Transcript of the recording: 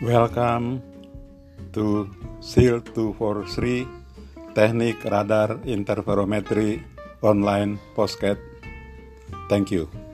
Welcome to SEAL 243 Teknik Radar interferometri Online Postcat. Thank you.